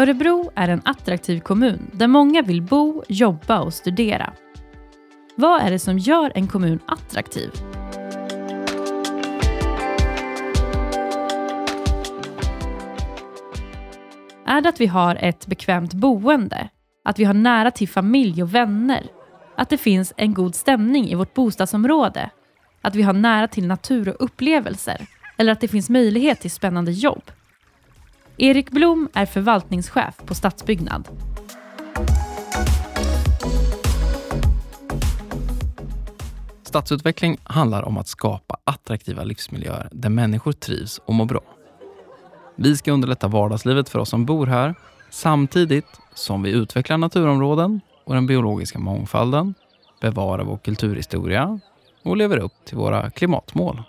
Örebro är en attraktiv kommun där många vill bo, jobba och studera. Vad är det som gör en kommun attraktiv? Är det att vi har ett bekvämt boende? Att vi har nära till familj och vänner? Att det finns en god stämning i vårt bostadsområde? Att vi har nära till natur och upplevelser? Eller att det finns möjlighet till spännande jobb? Erik Blom är förvaltningschef på Stadsbyggnad. Stadsutveckling handlar om att skapa attraktiva livsmiljöer där människor trivs och mår bra. Vi ska underlätta vardagslivet för oss som bor här samtidigt som vi utvecklar naturområden och den biologiska mångfalden, bevarar vår kulturhistoria och lever upp till våra klimatmål.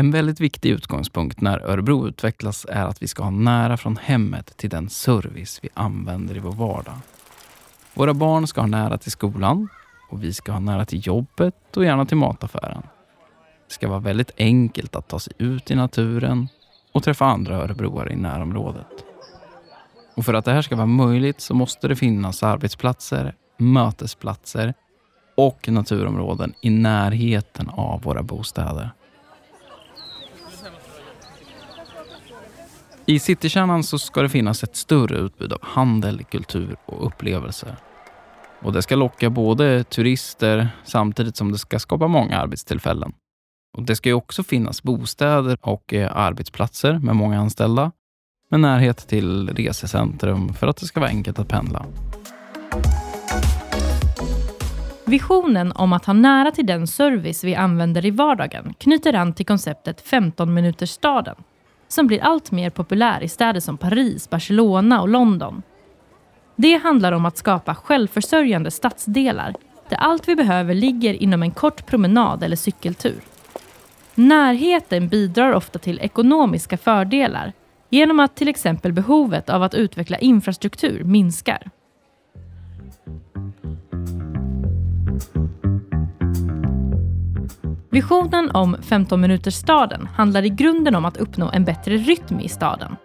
En väldigt viktig utgångspunkt när Örebro utvecklas är att vi ska ha nära från hemmet till den service vi använder i vår vardag. Våra barn ska ha nära till skolan och vi ska ha nära till jobbet och gärna till mataffären. Det ska vara väldigt enkelt att ta sig ut i naturen och träffa andra örebroare i närområdet. Och för att det här ska vara möjligt så måste det finnas arbetsplatser, mötesplatser och naturområden i närheten av våra bostäder. I citykärnan så ska det finnas ett större utbud av handel, kultur och upplevelser. Och det ska locka både turister samtidigt som det ska skapa många arbetstillfällen. Och det ska ju också finnas bostäder och eh, arbetsplatser med många anställda med närhet till resecentrum för att det ska vara enkelt att pendla. Visionen om att ha nära till den service vi använder i vardagen knyter an till konceptet 15 minuters staden som blir allt mer populär i städer som Paris, Barcelona och London. Det handlar om att skapa självförsörjande stadsdelar där allt vi behöver ligger inom en kort promenad eller cykeltur. Närheten bidrar ofta till ekonomiska fördelar genom att till exempel behovet av att utveckla infrastruktur minskar. Visionen om 15 minuters staden handlar i grunden om att uppnå en bättre rytm i staden.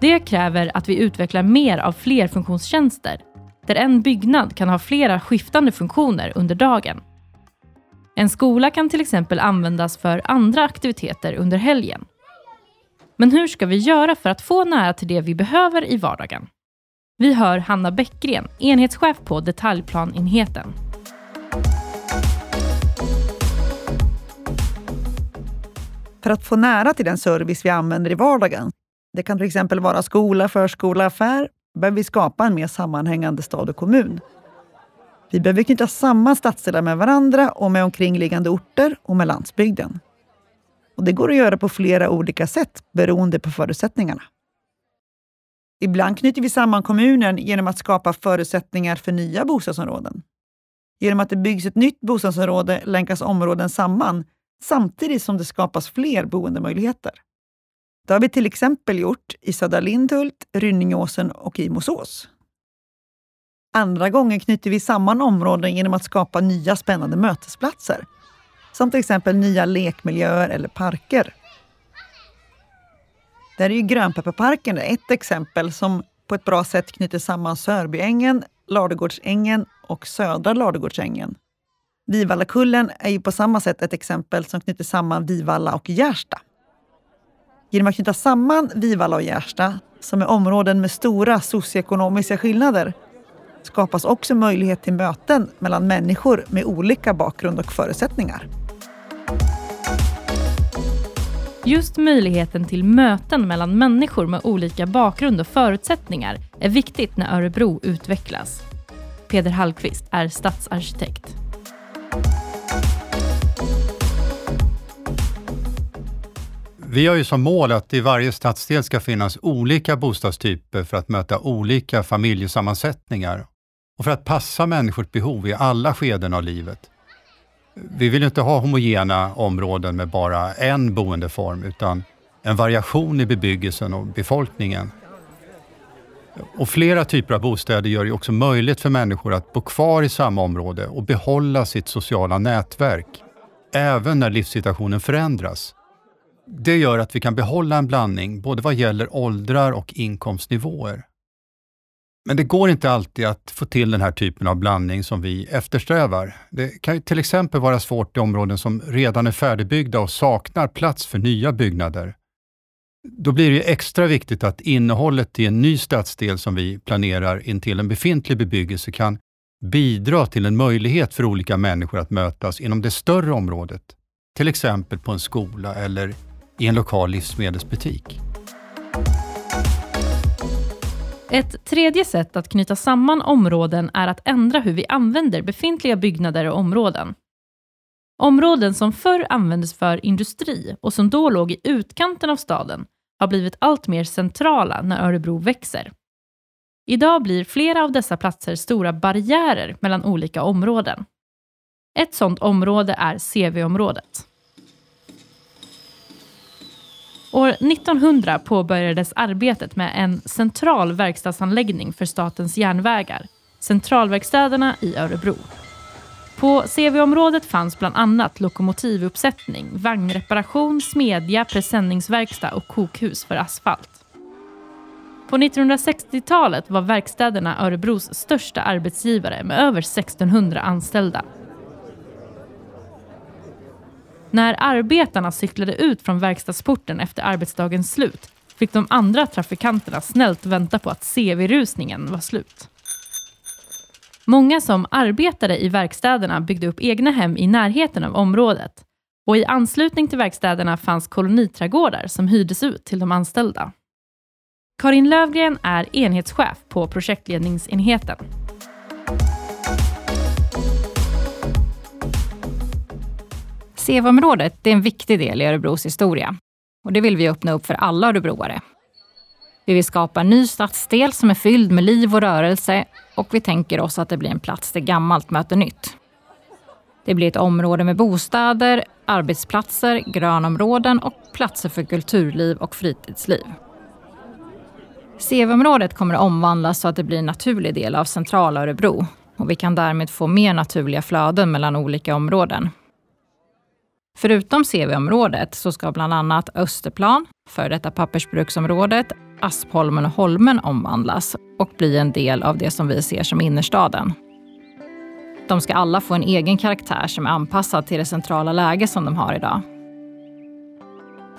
Det kräver att vi utvecklar mer av flerfunktionstjänster, där en byggnad kan ha flera skiftande funktioner under dagen. En skola kan till exempel användas för andra aktiviteter under helgen. Men hur ska vi göra för att få nära till det vi behöver i vardagen? Vi hör Hanna Bäckgren, enhetschef på detaljplanenheten. För att få nära till den service vi använder i vardagen, det kan till exempel vara skola, förskola, affär, behöver vi skapa en mer sammanhängande stad och kommun. Vi behöver knyta samman stadsdelar med varandra och med omkringliggande orter och med landsbygden. Och det går att göra på flera olika sätt beroende på förutsättningarna. Ibland knyter vi samman kommunen genom att skapa förutsättningar för nya bostadsområden. Genom att det byggs ett nytt bostadsområde länkas områden samman samtidigt som det skapas fler boendemöjligheter. Det har vi till exempel gjort i Södra Lindhult, Rynningåsen och i Mosås. Andra gånger knyter vi samman områden genom att skapa nya spännande mötesplatser, som till exempel nya lekmiljöer eller parker. Där är ju Grönpepparparken ett exempel som på ett bra sätt knyter samman Sörbyängen, Ladugårdsängen och Södra Ladugårdsängen Vivallakullen är ju på samma sätt ett exempel som knyter samman Vivalla och Gärsta. Genom att knyta samman Vivalla och Gärsta, som är områden med stora socioekonomiska skillnader, skapas också möjlighet till möten mellan människor med olika bakgrund och förutsättningar. Just möjligheten till möten mellan människor med olika bakgrund och förutsättningar är viktigt när Örebro utvecklas. Peder Hallqvist är stadsarkitekt. Vi har ju som mål att i varje stadsdel ska finnas olika bostadstyper för att möta olika familjesammansättningar och för att passa människors behov i alla skeden av livet. Vi vill inte ha homogena områden med bara en boendeform, utan en variation i bebyggelsen och befolkningen. Och flera typer av bostäder gör det också möjligt för människor att bo kvar i samma område och behålla sitt sociala nätverk, även när livssituationen förändras. Det gör att vi kan behålla en blandning både vad gäller åldrar och inkomstnivåer. Men det går inte alltid att få till den här typen av blandning som vi eftersträvar. Det kan till exempel vara svårt i områden som redan är färdigbyggda och saknar plats för nya byggnader. Då blir det extra viktigt att innehållet i en ny stadsdel som vi planerar intill en befintlig bebyggelse kan bidra till en möjlighet för olika människor att mötas inom det större området, till exempel på en skola eller i en lokal livsmedelsbutik. Ett tredje sätt att knyta samman områden är att ändra hur vi använder befintliga byggnader och områden. Områden som förr användes för industri och som då låg i utkanten av staden har blivit allt mer centrala när Örebro växer. Idag blir flera av dessa platser stora barriärer mellan olika områden. Ett sådant område är CV-området. År 1900 påbörjades arbetet med en central verkstadsanläggning för Statens järnvägar, Centralverkstäderna i Örebro. På CV-området fanns bland annat lokomotivuppsättning, vagnreparation, smedja, presenningsverkstad och kokhus för asfalt. På 1960-talet var verkstäderna Örebros största arbetsgivare med över 1600 anställda. När arbetarna cyklade ut från verkstadsporten efter arbetsdagens slut fick de andra trafikanterna snällt vänta på att CV-rusningen var slut. Många som arbetade i verkstäderna byggde upp egna hem i närheten av området och i anslutning till verkstäderna fanns koloniträdgårdar som hyrdes ut till de anställda. Karin Lövgren är enhetschef på projektledningsenheten. SEV-området är en viktig del i Örebros historia och det vill vi öppna upp för alla örebroare. Vi vill skapa en ny stadsdel som är fylld med liv och rörelse och vi tänker oss att det blir en plats där gammalt möter nytt. Det blir ett område med bostäder, arbetsplatser, grönområden och platser för kulturliv och fritidsliv. CV-området kommer att omvandlas så att det blir en naturlig del av centrala Örebro och vi kan därmed få mer naturliga flöden mellan olika områden. Förutom CV-området så ska bland annat Österplan, före detta pappersbruksområdet, Aspholmen och Holmen omvandlas och bli en del av det som vi ser som innerstaden. De ska alla få en egen karaktär som är anpassad till det centrala läge som de har idag.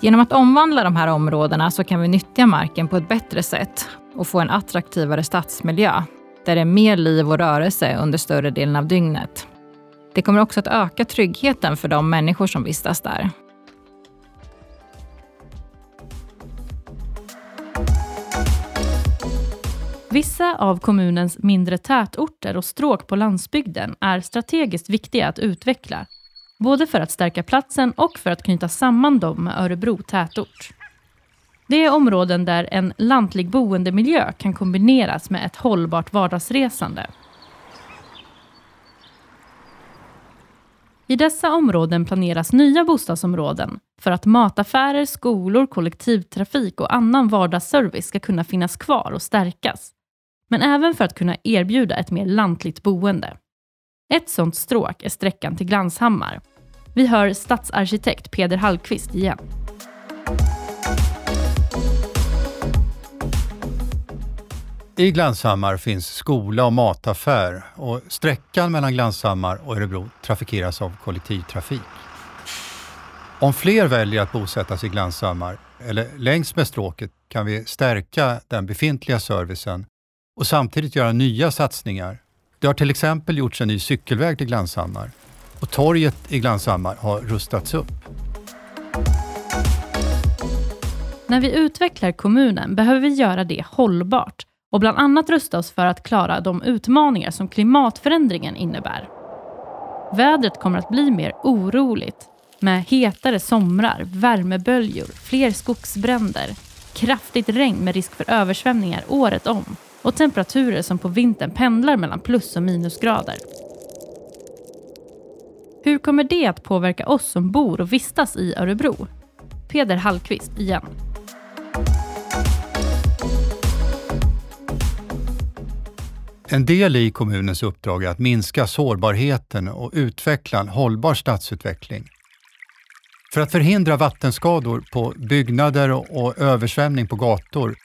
Genom att omvandla de här områdena så kan vi nyttja marken på ett bättre sätt och få en attraktivare stadsmiljö där det är mer liv och rörelse under större delen av dygnet. Det kommer också att öka tryggheten för de människor som vistas där. Vissa av kommunens mindre tätorter och stråk på landsbygden är strategiskt viktiga att utveckla, både för att stärka platsen och för att knyta samman dem med Örebro tätort. Det är områden där en lantlig boendemiljö kan kombineras med ett hållbart vardagsresande. I dessa områden planeras nya bostadsområden för att mataffärer, skolor, kollektivtrafik och annan vardagsservice ska kunna finnas kvar och stärkas. Men även för att kunna erbjuda ett mer lantligt boende. Ett sådant stråk är sträckan till Glanshammar. Vi hör stadsarkitekt Peder Hallqvist igen. I Glanshammar finns skola och mataffär och sträckan mellan Glanshammar och Örebro trafikeras av kollektivtrafik. Om fler väljer att bosätta sig i Glanshammar eller längs med stråket kan vi stärka den befintliga servicen och samtidigt göra nya satsningar. Det har till exempel gjorts en ny cykelväg till Glanshammar och torget i Glanshammar har rustats upp. När vi utvecklar kommunen behöver vi göra det hållbart och bland annat rusta oss för att klara de utmaningar som klimatförändringen innebär. Vädret kommer att bli mer oroligt med hetare somrar, värmeböljor, fler skogsbränder, kraftigt regn med risk för översvämningar året om och temperaturer som på vintern pendlar mellan plus och minusgrader. Hur kommer det att påverka oss som bor och vistas i Örebro? Peder Hallqvist igen. En del i kommunens uppdrag är att minska sårbarheten och utveckla en hållbar stadsutveckling. För att förhindra vattenskador på byggnader och översvämning på gator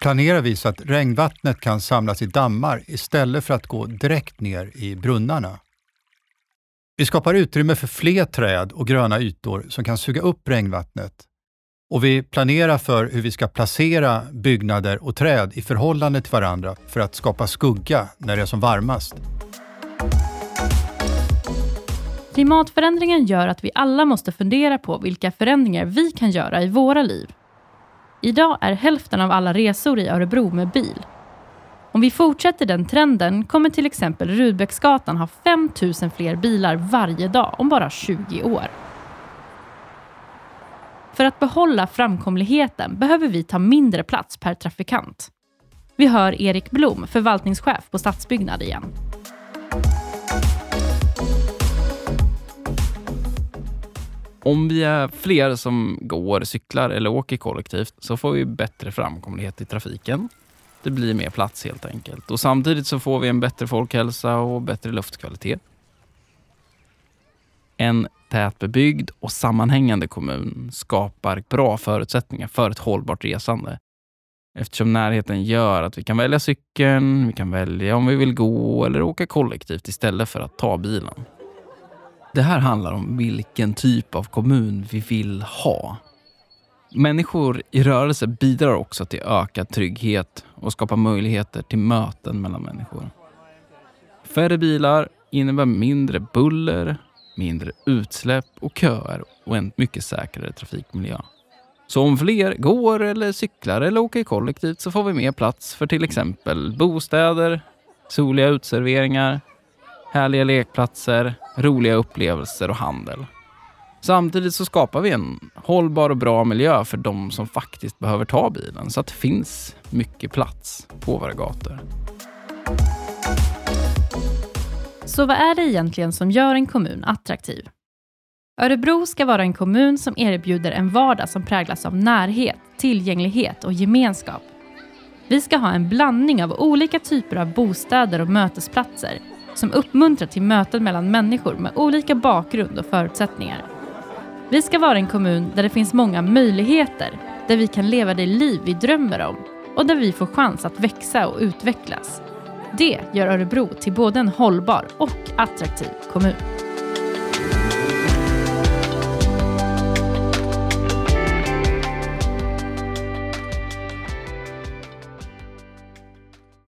planerar vi så att regnvattnet kan samlas i dammar istället för att gå direkt ner i brunnarna. Vi skapar utrymme för fler träd och gröna ytor som kan suga upp regnvattnet. Och vi planerar för hur vi ska placera byggnader och träd i förhållande till varandra för att skapa skugga när det är som varmast. Klimatförändringen gör att vi alla måste fundera på vilka förändringar vi kan göra i våra liv. Idag är hälften av alla resor i Örebro med bil. Om vi fortsätter den trenden kommer till exempel Rudbecksgatan ha 5 000 fler bilar varje dag om bara 20 år. För att behålla framkomligheten behöver vi ta mindre plats per trafikant. Vi hör Erik Blom, förvaltningschef på Stadsbyggnad igen. Om vi är fler som går, cyklar eller åker kollektivt så får vi bättre framkomlighet i trafiken. Det blir mer plats helt enkelt. Och Samtidigt så får vi en bättre folkhälsa och bättre luftkvalitet. En tätbebyggd och sammanhängande kommun skapar bra förutsättningar för ett hållbart resande. Eftersom närheten gör att vi kan välja cykeln, vi kan välja om vi vill gå eller åka kollektivt istället för att ta bilen. Det här handlar om vilken typ av kommun vi vill ha. Människor i rörelse bidrar också till ökad trygghet och skapar möjligheter till möten mellan människor. Färre bilar innebär mindre buller, mindre utsläpp och köer och en mycket säkrare trafikmiljö. Så om fler går eller cyklar eller åker kollektivt så får vi mer plats för till exempel bostäder, soliga utserveringar, härliga lekplatser, roliga upplevelser och handel. Samtidigt så skapar vi en hållbar och bra miljö för de som faktiskt behöver ta bilen så att det finns mycket plats på våra gator. Så vad är det egentligen som gör en kommun attraktiv? Örebro ska vara en kommun som erbjuder en vardag som präglas av närhet, tillgänglighet och gemenskap. Vi ska ha en blandning av olika typer av bostäder och mötesplatser som uppmuntrar till möten mellan människor med olika bakgrund och förutsättningar. Vi ska vara en kommun där det finns många möjligheter, där vi kan leva det liv vi drömmer om och där vi får chans att växa och utvecklas. Det gör Örebro till både en hållbar och attraktiv kommun.